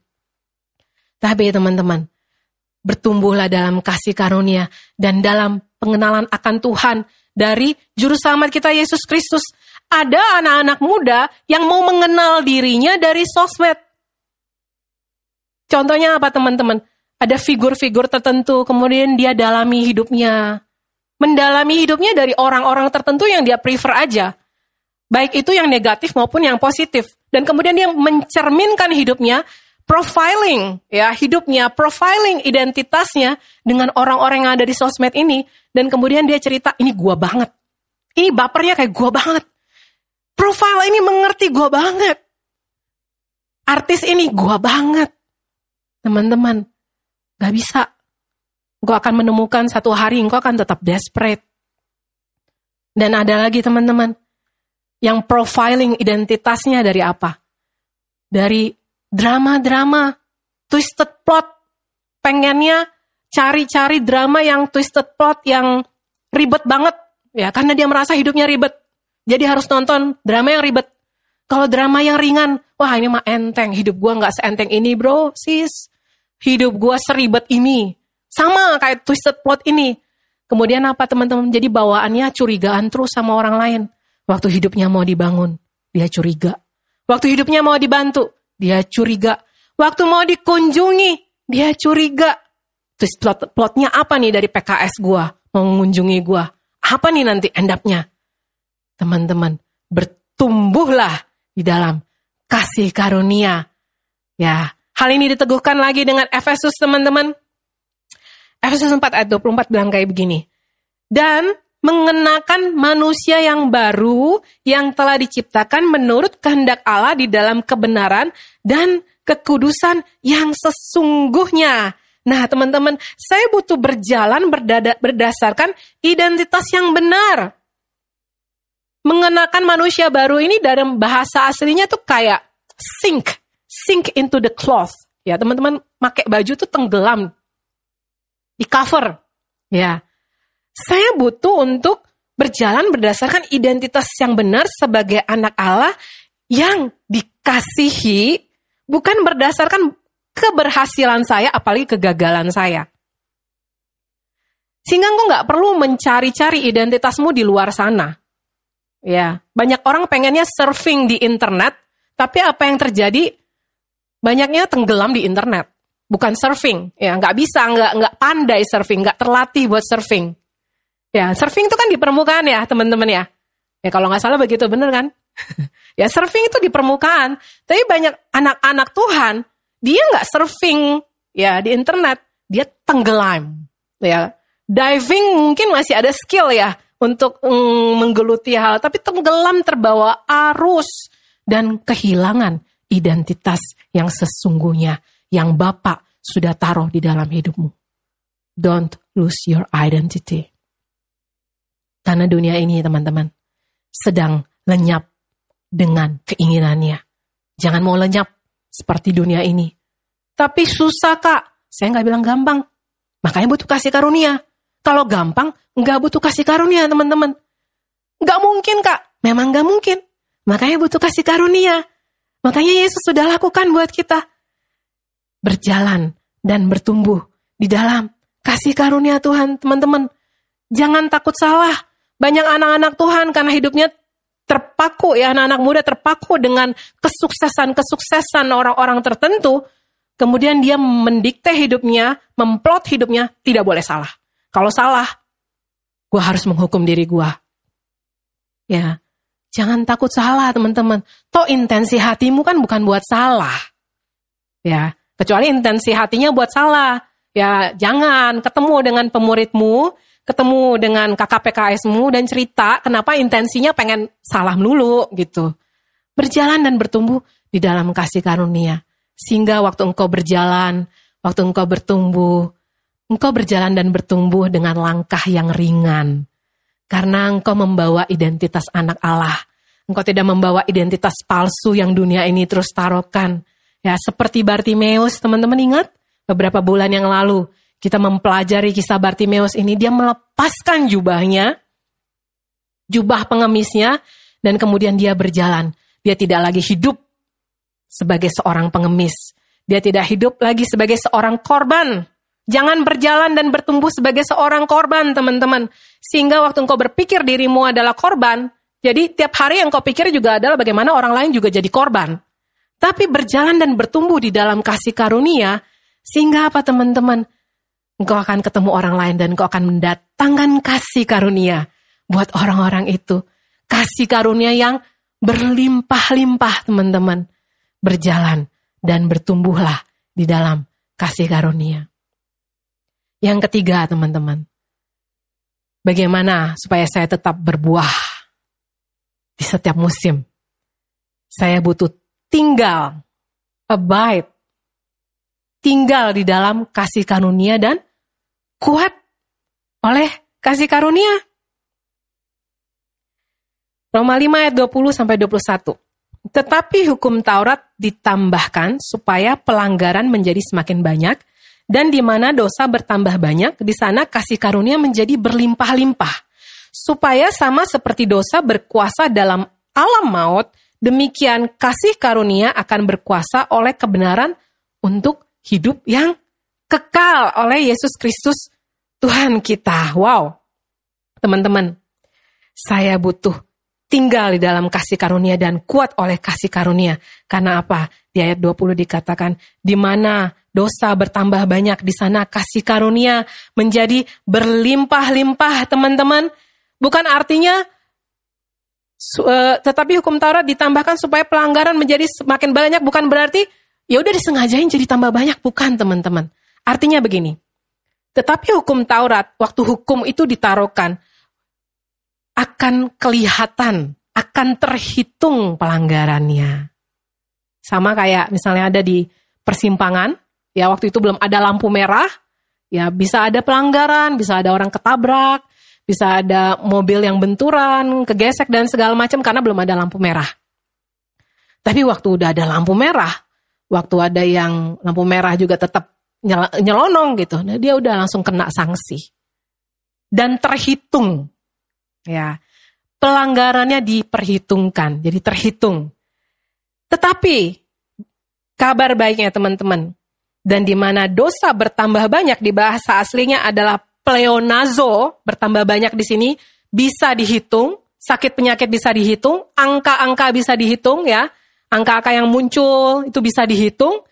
Tapi teman-teman, bertumbuhlah dalam kasih karunia dan dalam pengenalan akan Tuhan dari juru selamat kita Yesus Kristus. Ada anak-anak muda yang mau mengenal dirinya dari sosmed. Contohnya apa teman-teman? Ada figur-figur tertentu, kemudian dia dalami hidupnya. Mendalami hidupnya dari orang-orang tertentu yang dia prefer aja. Baik itu yang negatif maupun yang positif. Dan kemudian dia mencerminkan hidupnya profiling ya hidupnya, profiling identitasnya dengan orang-orang yang ada di sosmed ini dan kemudian dia cerita ini gua banget. Ini bapernya kayak gua banget. Profile ini mengerti gue banget. Artis ini gue banget. Teman-teman, gak bisa. Gue akan menemukan satu hari engkau akan tetap desperate. Dan ada lagi teman-teman, yang profiling identitasnya dari apa? Dari drama-drama, twisted plot. Pengennya cari-cari drama yang twisted plot, yang ribet banget. Ya, karena dia merasa hidupnya ribet. Jadi harus nonton drama yang ribet. Kalau drama yang ringan, wah ini mah enteng. Hidup gue nggak seenteng ini bro, sis. Hidup gue seribet ini. Sama kayak twisted plot ini. Kemudian apa teman-teman? Jadi bawaannya curigaan terus sama orang lain. Waktu hidupnya mau dibangun, dia curiga. Waktu hidupnya mau dibantu, dia curiga. Waktu mau dikunjungi, dia curiga. Terus plot, plotnya apa nih dari PKS gua mau mengunjungi gua? Apa nih nanti endapnya? Teman-teman, bertumbuhlah di dalam kasih karunia. Ya, hal ini diteguhkan lagi dengan Efesus teman-teman. Efesus 4 ayat 24 bilang kayak begini. Dan mengenakan manusia yang baru yang telah diciptakan menurut kehendak Allah di dalam kebenaran dan kekudusan yang sesungguhnya. Nah, teman-teman, saya butuh berjalan berdada, berdasarkan identitas yang benar. Mengenakan manusia baru ini dalam bahasa aslinya tuh kayak sink, sink into the cloth. Ya, teman-teman, pakai baju tuh tenggelam di cover. Ya. Saya butuh untuk berjalan berdasarkan identitas yang benar sebagai anak Allah yang dikasihi bukan berdasarkan keberhasilan saya apalagi kegagalan saya. Sehingga engkau nggak perlu mencari-cari identitasmu di luar sana. Ya, banyak orang pengennya surfing di internet, tapi apa yang terjadi? Banyaknya tenggelam di internet. Bukan surfing ya. Nggak bisa nggak nggak pandai surfing nggak terlatih buat surfing. Ya surfing itu kan di permukaan ya teman-teman ya. Ya kalau nggak salah begitu bener kan? Ya surfing itu di permukaan. Tapi banyak anak-anak Tuhan dia nggak surfing ya di internet. Dia tenggelam ya. Diving mungkin masih ada skill ya untuk mm, menggeluti hal tapi tenggelam terbawa arus dan kehilangan identitas yang sesungguhnya yang Bapak sudah taruh di dalam hidupmu. Don't lose your identity. Karena dunia ini teman-teman sedang lenyap dengan keinginannya. Jangan mau lenyap seperti dunia ini. Tapi susah kak, saya nggak bilang gampang. Makanya butuh kasih karunia. Kalau gampang, nggak butuh kasih karunia teman-teman. Nggak mungkin kak, memang nggak mungkin. Makanya butuh kasih karunia. Makanya Yesus sudah lakukan buat kita berjalan dan bertumbuh di dalam kasih karunia Tuhan, teman-teman. Jangan takut salah. Banyak anak-anak Tuhan karena hidupnya terpaku ya anak-anak muda terpaku dengan kesuksesan-kesuksesan orang-orang tertentu. Kemudian dia mendikte hidupnya, memplot hidupnya, tidak boleh salah. Kalau salah, gue harus menghukum diri gue. Ya, jangan takut salah teman-teman. Toh intensi hatimu kan bukan buat salah. Ya, Kecuali intensi hatinya buat salah. Ya jangan ketemu dengan pemuridmu, ketemu dengan kakak PKSmu dan cerita kenapa intensinya pengen salah melulu gitu. Berjalan dan bertumbuh di dalam kasih karunia. Sehingga waktu engkau berjalan, waktu engkau bertumbuh, engkau berjalan dan bertumbuh dengan langkah yang ringan. Karena engkau membawa identitas anak Allah. Engkau tidak membawa identitas palsu yang dunia ini terus taruhkan Ya, seperti Bartimeus, teman-teman ingat? Beberapa bulan yang lalu, kita mempelajari kisah Bartimeus ini, dia melepaskan jubahnya, jubah pengemisnya, dan kemudian dia berjalan. Dia tidak lagi hidup sebagai seorang pengemis. Dia tidak hidup lagi sebagai seorang korban. Jangan berjalan dan bertumbuh sebagai seorang korban, teman-teman. Sehingga waktu engkau berpikir dirimu adalah korban, jadi tiap hari yang kau pikir juga adalah bagaimana orang lain juga jadi korban. Tapi berjalan dan bertumbuh di dalam kasih karunia, sehingga apa teman-teman? Engkau akan ketemu orang lain dan engkau akan mendatangkan kasih karunia buat orang-orang itu. Kasih karunia yang berlimpah-limpah teman-teman. Berjalan dan bertumbuhlah di dalam kasih karunia. Yang ketiga teman-teman. Bagaimana supaya saya tetap berbuah di setiap musim Saya butuh tinggal, abide, tinggal di dalam kasih karunia dan kuat oleh kasih karunia. Roma 5 ayat 20 sampai 21. Tetapi hukum Taurat ditambahkan supaya pelanggaran menjadi semakin banyak dan di mana dosa bertambah banyak, di sana kasih karunia menjadi berlimpah-limpah. Supaya sama seperti dosa berkuasa dalam alam maut, demikian kasih karunia akan berkuasa oleh kebenaran untuk hidup yang kekal oleh Yesus Kristus Tuhan kita. Wow. Teman-teman, saya butuh tinggal di dalam kasih karunia dan kuat oleh kasih karunia. Karena apa? Di ayat 20 dikatakan, di mana dosa bertambah banyak, di sana kasih karunia menjadi berlimpah-limpah, teman-teman. Bukan artinya uh, tetapi hukum Taurat ditambahkan supaya pelanggaran menjadi semakin banyak bukan berarti ya udah disengajain jadi tambah banyak bukan teman-teman. Artinya begini. Tetapi hukum Taurat waktu hukum itu ditaruhkan akan kelihatan, akan terhitung pelanggarannya. Sama kayak misalnya ada di persimpangan, ya waktu itu belum ada lampu merah, ya bisa ada pelanggaran, bisa ada orang ketabrak, bisa ada mobil yang benturan, kegesek dan segala macam karena belum ada lampu merah. Tapi waktu udah ada lampu merah, waktu ada yang lampu merah juga tetap nyelonong gitu, nah dia udah langsung kena sanksi. Dan terhitung Ya. Pelanggarannya diperhitungkan, jadi terhitung. Tetapi kabar baiknya teman-teman, dan di mana dosa bertambah banyak di bahasa aslinya adalah pleonazo, bertambah banyak di sini, bisa dihitung, sakit penyakit bisa dihitung, angka-angka bisa dihitung ya, angka-angka yang muncul itu bisa dihitung,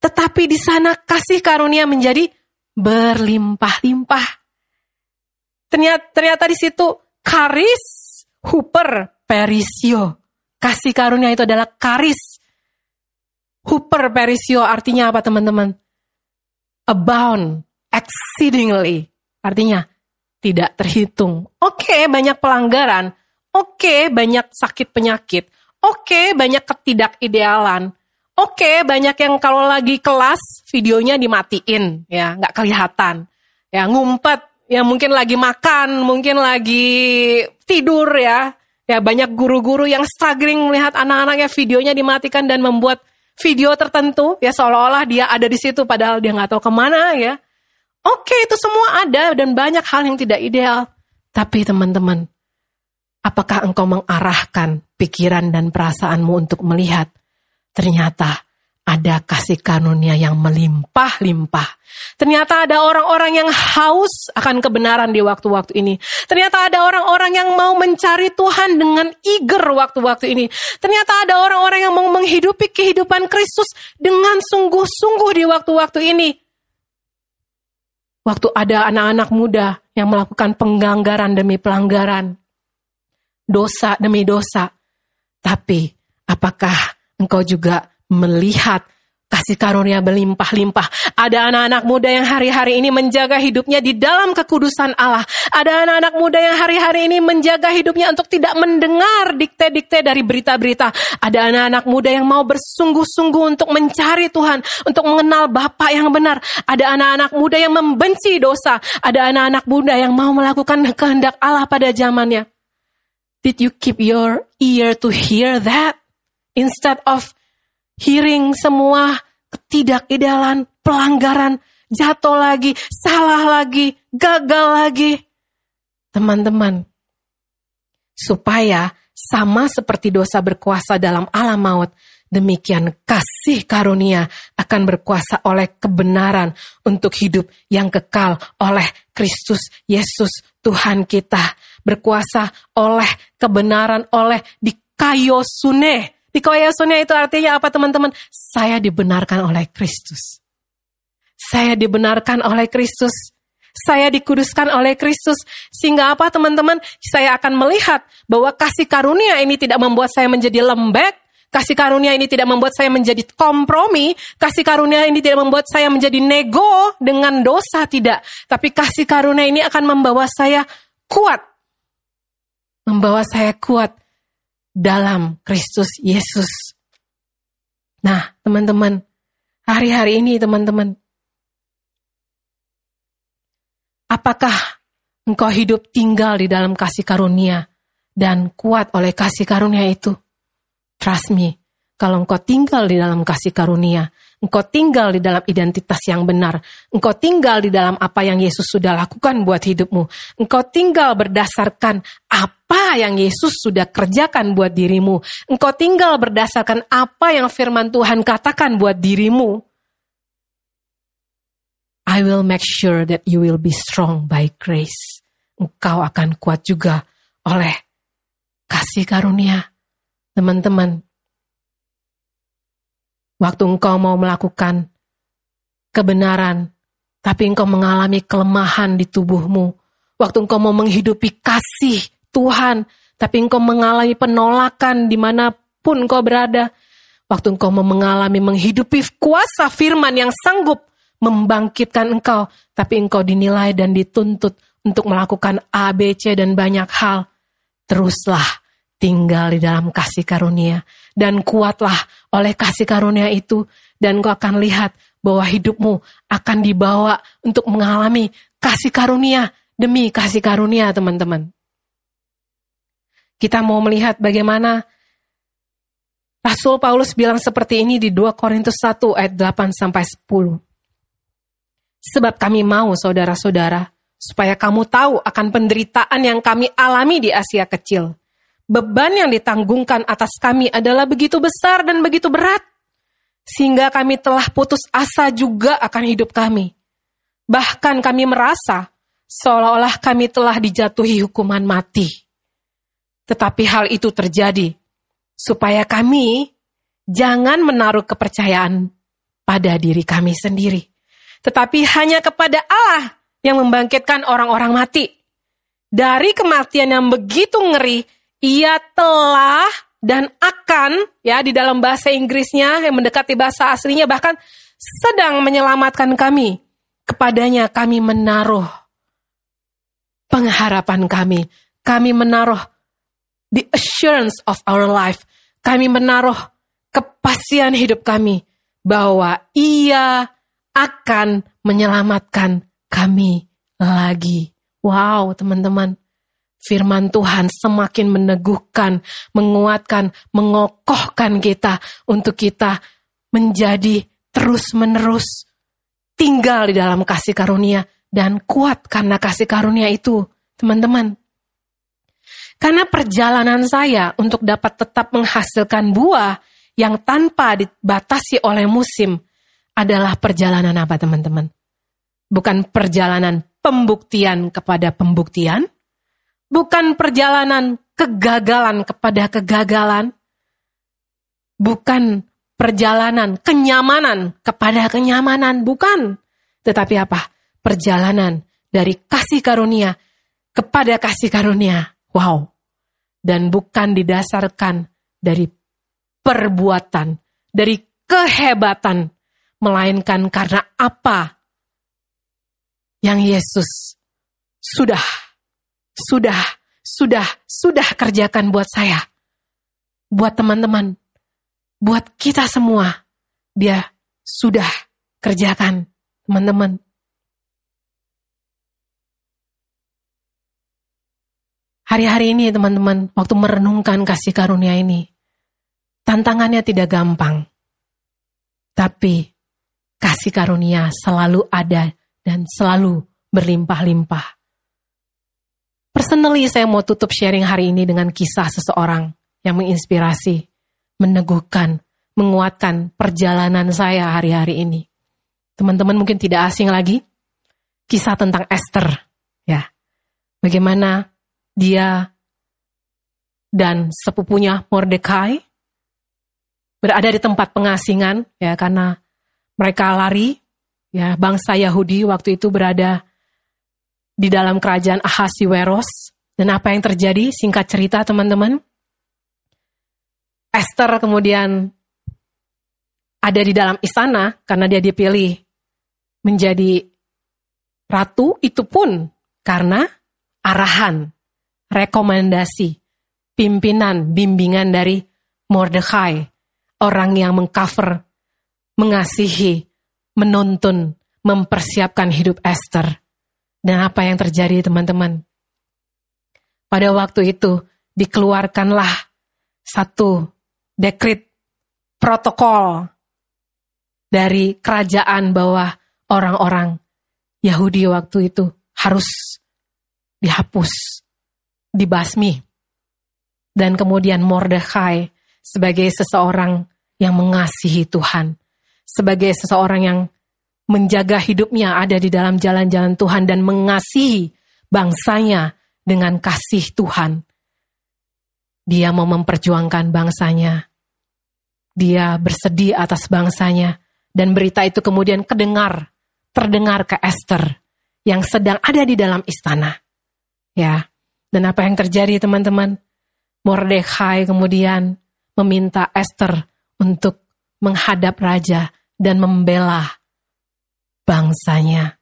tetapi di sana kasih karunia menjadi berlimpah-limpah. Ternyata, ternyata di situ karis huper perisio. Kasih karunia itu adalah karis. Huper perisio artinya apa teman-teman? Abound, exceedingly. Artinya tidak terhitung. Oke, banyak pelanggaran. Oke, banyak sakit penyakit. Oke, banyak ketidakidealan. Oke, banyak yang kalau lagi kelas videonya dimatiin, ya nggak kelihatan, ya ngumpet ya mungkin lagi makan, mungkin lagi tidur ya. Ya banyak guru-guru yang struggling melihat anak-anaknya videonya dimatikan dan membuat video tertentu ya seolah-olah dia ada di situ padahal dia nggak tahu ke mana ya. Oke itu semua ada dan banyak hal yang tidak ideal. Tapi teman-teman, apakah engkau mengarahkan pikiran dan perasaanmu untuk melihat ternyata ada kasih karunia yang melimpah-limpah. Ternyata ada orang-orang yang haus akan kebenaran di waktu-waktu ini. Ternyata ada orang-orang yang mau mencari Tuhan dengan eager waktu-waktu ini. Ternyata ada orang-orang yang mau menghidupi kehidupan Kristus dengan sungguh-sungguh di waktu-waktu ini. Waktu ada anak-anak muda yang melakukan pengganggaran demi pelanggaran. Dosa demi dosa. Tapi apakah engkau juga melihat kasih karunia berlimpah-limpah. Ada anak-anak muda yang hari-hari ini menjaga hidupnya di dalam kekudusan Allah. Ada anak-anak muda yang hari-hari ini menjaga hidupnya untuk tidak mendengar dikte-dikte dari berita-berita. Ada anak-anak muda yang mau bersungguh-sungguh untuk mencari Tuhan, untuk mengenal Bapa yang benar. Ada anak-anak muda yang membenci dosa. Ada anak-anak muda yang mau melakukan kehendak Allah pada zamannya. Did you keep your ear to hear that? Instead of hearing semua ketidakidealan, pelanggaran, jatuh lagi, salah lagi, gagal lagi. Teman-teman, supaya sama seperti dosa berkuasa dalam alam maut, demikian kasih karunia akan berkuasa oleh kebenaran untuk hidup yang kekal oleh Kristus Yesus Tuhan kita. Berkuasa oleh kebenaran, oleh di Dikoyasonia itu artinya apa teman-teman? Saya dibenarkan oleh Kristus. Saya dibenarkan oleh Kristus. Saya dikuduskan oleh Kristus. Sehingga apa teman-teman? Saya akan melihat bahwa kasih karunia ini tidak membuat saya menjadi lembek. Kasih karunia ini tidak membuat saya menjadi kompromi. Kasih karunia ini tidak membuat saya menjadi nego dengan dosa. Tidak. Tapi kasih karunia ini akan membawa saya kuat. Membawa saya kuat dalam Kristus Yesus. Nah, teman-teman, hari-hari ini teman-teman, apakah engkau hidup tinggal di dalam kasih karunia dan kuat oleh kasih karunia itu? Trust me, kalau engkau tinggal di dalam kasih karunia, engkau tinggal di dalam identitas yang benar, engkau tinggal di dalam apa yang Yesus sudah lakukan buat hidupmu, engkau tinggal berdasarkan apa yang Yesus sudah kerjakan buat dirimu, engkau tinggal berdasarkan apa yang firman Tuhan katakan buat dirimu. I will make sure that you will be strong by grace. Engkau akan kuat juga oleh kasih karunia. Teman-teman, Waktu engkau mau melakukan kebenaran, tapi engkau mengalami kelemahan di tubuhmu. Waktu engkau mau menghidupi kasih Tuhan, tapi engkau mengalami penolakan di mana pun engkau berada. Waktu engkau mengalami menghidupi kuasa firman yang sanggup membangkitkan engkau, tapi engkau dinilai dan dituntut untuk melakukan A, B, C, dan banyak hal. Teruslah tinggal di dalam kasih karunia dan kuatlah oleh kasih karunia itu dan kau akan lihat bahwa hidupmu akan dibawa untuk mengalami kasih karunia demi kasih karunia teman-teman. Kita mau melihat bagaimana Rasul Paulus bilang seperti ini di 2 Korintus 1 ayat 8 sampai 10. Sebab kami mau saudara-saudara supaya kamu tahu akan penderitaan yang kami alami di Asia kecil beban yang ditanggungkan atas kami adalah begitu besar dan begitu berat, sehingga kami telah putus asa juga akan hidup kami. Bahkan kami merasa seolah-olah kami telah dijatuhi hukuman mati. Tetapi hal itu terjadi supaya kami jangan menaruh kepercayaan pada diri kami sendiri, tetapi hanya kepada Allah yang membangkitkan orang-orang mati. Dari kematian yang begitu ngeri, ia telah dan akan ya di dalam bahasa Inggrisnya yang mendekati bahasa aslinya bahkan sedang menyelamatkan kami. Kepadanya kami menaruh pengharapan kami. Kami menaruh the assurance of our life. Kami menaruh kepastian hidup kami bahwa ia akan menyelamatkan kami lagi. Wow, teman-teman firman Tuhan semakin meneguhkan, menguatkan, mengokohkan kita untuk kita menjadi terus-menerus tinggal di dalam kasih karunia dan kuat karena kasih karunia itu, teman-teman. Karena perjalanan saya untuk dapat tetap menghasilkan buah yang tanpa dibatasi oleh musim adalah perjalanan apa, teman-teman? Bukan perjalanan pembuktian kepada pembuktian, bukan perjalanan kegagalan kepada kegagalan, bukan perjalanan kenyamanan kepada kenyamanan, bukan. Tetapi apa? Perjalanan dari kasih karunia kepada kasih karunia. Wow. Dan bukan didasarkan dari perbuatan, dari kehebatan, melainkan karena apa yang Yesus sudah sudah, sudah, sudah kerjakan buat saya. Buat teman-teman, buat kita semua, dia sudah kerjakan, teman-teman. Hari-hari ini teman-teman, waktu merenungkan kasih karunia ini, tantangannya tidak gampang. Tapi kasih karunia selalu ada dan selalu berlimpah-limpah. Personally saya mau tutup sharing hari ini dengan kisah seseorang yang menginspirasi, meneguhkan, menguatkan perjalanan saya hari-hari ini. Teman-teman mungkin tidak asing lagi, kisah tentang Esther, ya. Bagaimana dia dan sepupunya Mordekai berada di tempat pengasingan, ya, karena mereka lari, ya, bangsa Yahudi waktu itu berada di dalam kerajaan Ahasiweros. Dan apa yang terjadi? Singkat cerita teman-teman. Esther kemudian ada di dalam istana karena dia dipilih menjadi ratu itu pun karena arahan, rekomendasi pimpinan, bimbingan dari Mordecai, orang yang mengcover, mengasihi, menuntun, mempersiapkan hidup Esther. Dan apa yang terjadi teman-teman? Pada waktu itu dikeluarkanlah satu dekrit protokol dari kerajaan bahwa orang-orang Yahudi waktu itu harus dihapus, dibasmi. Dan kemudian Mordecai sebagai seseorang yang mengasihi Tuhan, sebagai seseorang yang menjaga hidupnya ada di dalam jalan-jalan Tuhan dan mengasihi bangsanya dengan kasih Tuhan. Dia mau memperjuangkan bangsanya. Dia bersedih atas bangsanya dan berita itu kemudian kedengar, terdengar ke Esther yang sedang ada di dalam istana. Ya, dan apa yang terjadi teman-teman? Mordecai kemudian meminta Esther untuk menghadap raja dan membela bangsanya.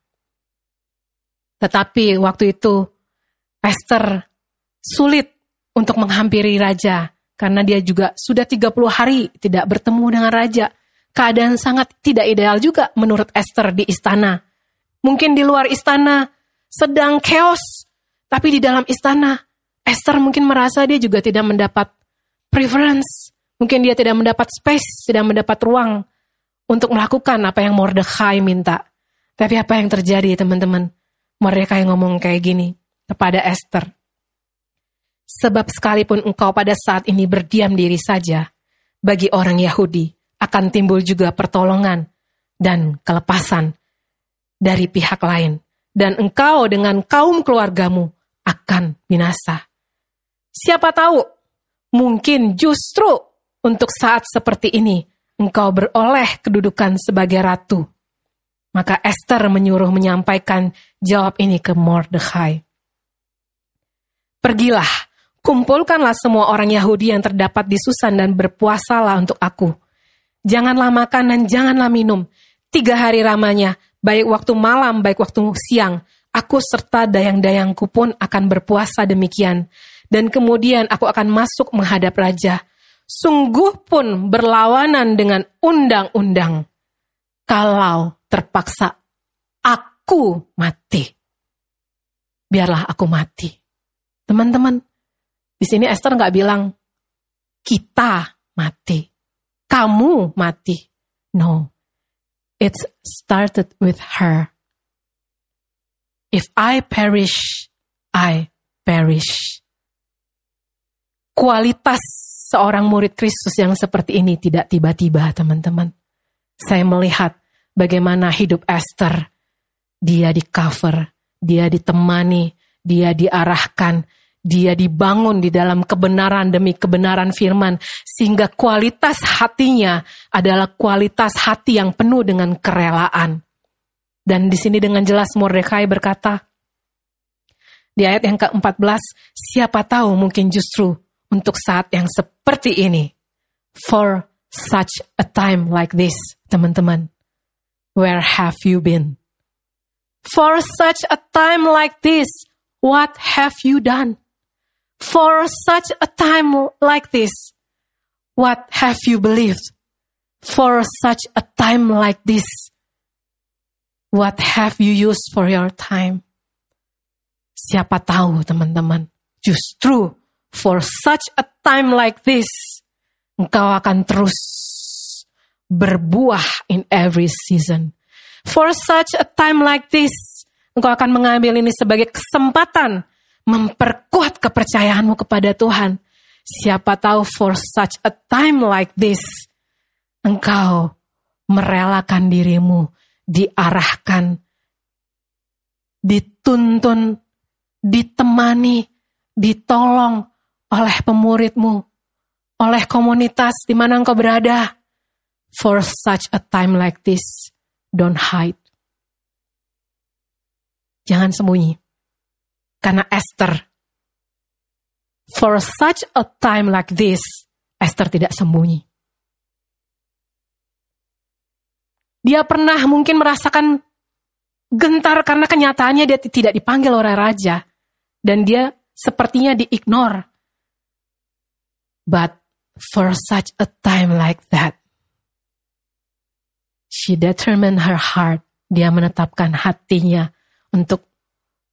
Tetapi waktu itu Esther sulit untuk menghampiri raja karena dia juga sudah 30 hari tidak bertemu dengan raja keadaan sangat tidak ideal juga menurut Esther di istana. Mungkin di luar istana sedang chaos, tapi di dalam istana Esther mungkin merasa dia juga tidak mendapat preference. Mungkin dia tidak mendapat space, tidak mendapat ruang untuk melakukan apa yang Mordecai minta. Tapi apa yang terjadi teman-teman? Mordecai ngomong kayak gini kepada Esther. Sebab sekalipun engkau pada saat ini berdiam diri saja, bagi orang Yahudi, akan timbul juga pertolongan dan kelepasan dari pihak lain. Dan engkau dengan kaum keluargamu akan binasa. Siapa tahu, mungkin justru untuk saat seperti ini, engkau beroleh kedudukan sebagai ratu. Maka Esther menyuruh menyampaikan jawab ini ke Mordecai. Pergilah, kumpulkanlah semua orang Yahudi yang terdapat di Susan dan berpuasalah untuk aku Janganlah makan dan janganlah minum. Tiga hari ramanya, baik waktu malam, baik waktu siang. Aku serta dayang-dayangku pun akan berpuasa demikian. Dan kemudian aku akan masuk menghadap raja. Sungguh pun berlawanan dengan undang-undang. Kalau terpaksa aku mati. Biarlah aku mati. Teman-teman, di sini Esther nggak bilang kita mati kamu mati. No, it started with her. If I perish, I perish. Kualitas seorang murid Kristus yang seperti ini tidak tiba-tiba, teman-teman. Saya melihat bagaimana hidup Esther. Dia di cover, dia ditemani, dia diarahkan, dia dibangun di dalam kebenaran demi kebenaran firman, sehingga kualitas hatinya adalah kualitas hati yang penuh dengan kerelaan. Dan di sini dengan jelas Mordecai berkata, di ayat yang ke-14, siapa tahu mungkin justru untuk saat yang seperti ini, for such a time like this, teman-teman, where have you been? For such a time like this, what have you done? For such a time like this, what have you believed? For such a time like this, what have you used for your time? Siapa tahu teman-teman, justru for such a time like this, engkau akan terus berbuah in every season. For such a time like this, engkau akan mengambil ini sebagai kesempatan memperkuat kepercayaanmu kepada Tuhan. Siapa tahu for such a time like this, engkau merelakan dirimu diarahkan, dituntun, ditemani, ditolong oleh pemuridmu, oleh komunitas di mana engkau berada. For such a time like this, don't hide. Jangan sembunyi. Karena Esther, for such a time like this, Esther tidak sembunyi. Dia pernah mungkin merasakan gentar karena kenyataannya dia tidak dipanggil oleh raja. Dan dia sepertinya diignore. But for such a time like that, she determined her heart. Dia menetapkan hatinya untuk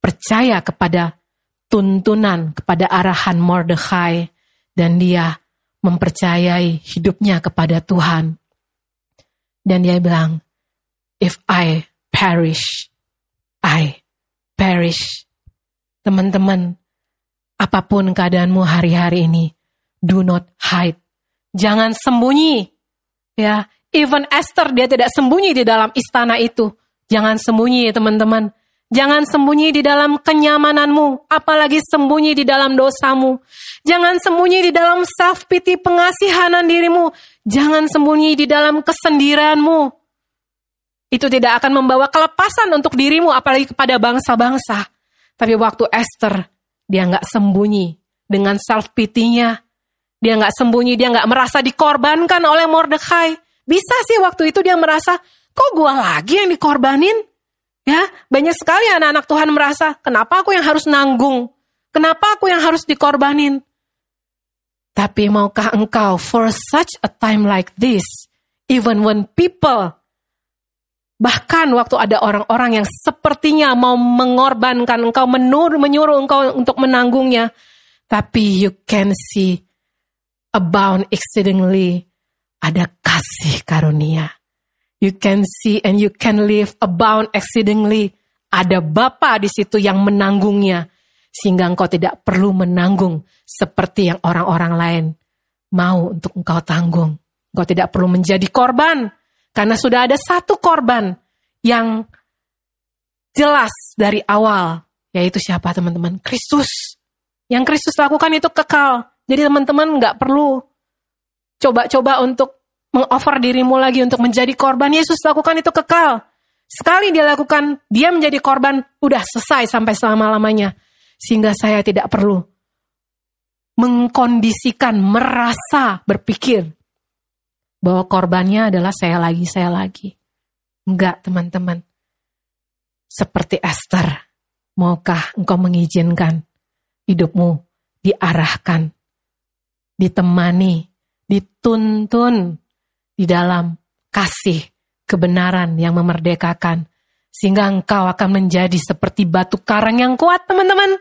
percaya kepada tuntunan, kepada arahan Mordecai, dan dia mempercayai hidupnya kepada Tuhan. Dan dia bilang, if I perish, I perish. Teman-teman, apa pun keadaanmu hari-hari ini, do not hide. Jangan sembunyi. Ya, even Esther dia tidak sembunyi di dalam istana itu. Jangan sembunyi ya teman-teman. Jangan sembunyi di dalam kenyamananmu, apalagi sembunyi di dalam dosamu. Jangan sembunyi di dalam self pity pengasihanan dirimu. Jangan sembunyi di dalam kesendirianmu. Itu tidak akan membawa kelepasan untuk dirimu, apalagi kepada bangsa-bangsa. Tapi waktu Esther, dia nggak sembunyi dengan self pity-nya. Dia nggak sembunyi, dia nggak merasa dikorbankan oleh Mordecai. Bisa sih waktu itu dia merasa, kok gua lagi yang dikorbanin? Ya, banyak sekali anak-anak Tuhan merasa, kenapa aku yang harus nanggung? Kenapa aku yang harus dikorbanin? Tapi maukah engkau for such a time like this, even when people, bahkan waktu ada orang-orang yang sepertinya mau mengorbankan engkau, menur, menyuruh engkau untuk menanggungnya, tapi you can see abound exceedingly, ada kasih karunia You can see and you can live abound exceedingly. Ada Bapa di situ yang menanggungnya. Sehingga engkau tidak perlu menanggung seperti yang orang-orang lain mau untuk engkau tanggung. Engkau tidak perlu menjadi korban. Karena sudah ada satu korban yang jelas dari awal. Yaitu siapa teman-teman? Kristus. Yang Kristus lakukan itu kekal. Jadi teman-teman nggak perlu coba-coba untuk mengoffer dirimu lagi untuk menjadi korban. Yesus lakukan itu kekal. Sekali dia lakukan, dia menjadi korban, udah selesai sampai selama-lamanya. Sehingga saya tidak perlu mengkondisikan, merasa, berpikir bahwa korbannya adalah saya lagi, saya lagi. Enggak, teman-teman. Seperti Esther, maukah engkau mengizinkan hidupmu diarahkan, ditemani, dituntun di dalam kasih kebenaran yang memerdekakan. Sehingga engkau akan menjadi seperti batu karang yang kuat teman-teman.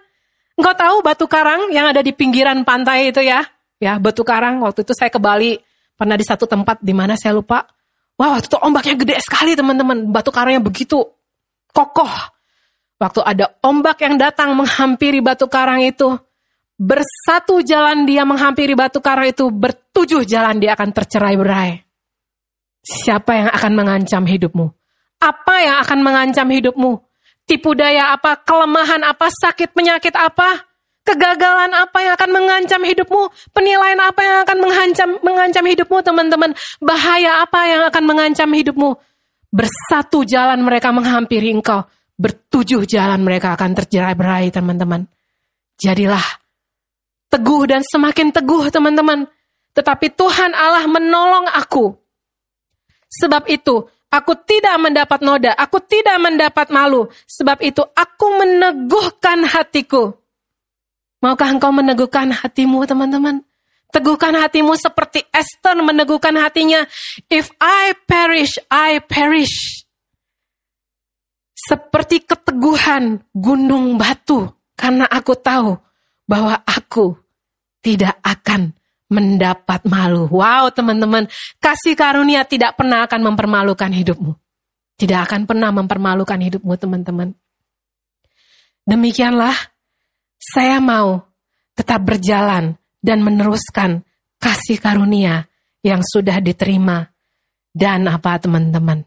Engkau tahu batu karang yang ada di pinggiran pantai itu ya? Ya, batu karang. Waktu itu saya ke Bali, pernah di satu tempat di mana saya lupa. Wah, waktu itu ombaknya gede sekali teman-teman. Batu karangnya begitu kokoh. Waktu ada ombak yang datang menghampiri batu karang itu, bersatu jalan dia menghampiri batu karang itu, bertujuh jalan dia akan tercerai-berai. Siapa yang akan mengancam hidupmu? Apa yang akan mengancam hidupmu? Tipu daya apa? Kelemahan apa? Sakit penyakit apa? Kegagalan apa yang akan mengancam hidupmu? Penilaian apa yang akan mengancam mengancam hidupmu, teman-teman? Bahaya apa yang akan mengancam hidupmu? Bersatu jalan mereka menghampiri engkau. Bertujuh jalan mereka akan terjerai-berai, teman-teman. Jadilah teguh dan semakin teguh, teman-teman. Tetapi Tuhan Allah menolong aku Sebab itu, aku tidak mendapat noda, aku tidak mendapat malu. Sebab itu, aku meneguhkan hatiku. Maukah engkau meneguhkan hatimu, teman-teman? Teguhkan hatimu seperti Esther meneguhkan hatinya. If I perish, I perish. Seperti keteguhan gunung batu. Karena aku tahu bahwa aku tidak akan mendapat malu. Wow teman-teman, kasih karunia tidak pernah akan mempermalukan hidupmu. Tidak akan pernah mempermalukan hidupmu teman-teman. Demikianlah, saya mau tetap berjalan dan meneruskan kasih karunia yang sudah diterima. Dan apa teman-teman?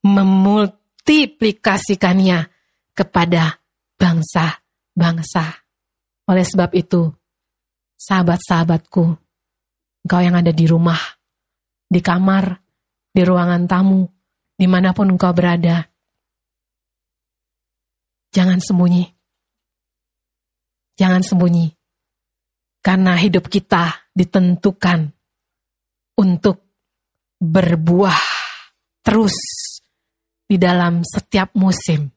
Memultiplikasikannya kepada bangsa-bangsa. Oleh sebab itu, sahabat-sahabatku, Engkau yang ada di rumah, di kamar, di ruangan tamu, di mana pun engkau berada. Jangan sembunyi. Jangan sembunyi. Karena hidup kita ditentukan untuk berbuah terus di dalam setiap musim.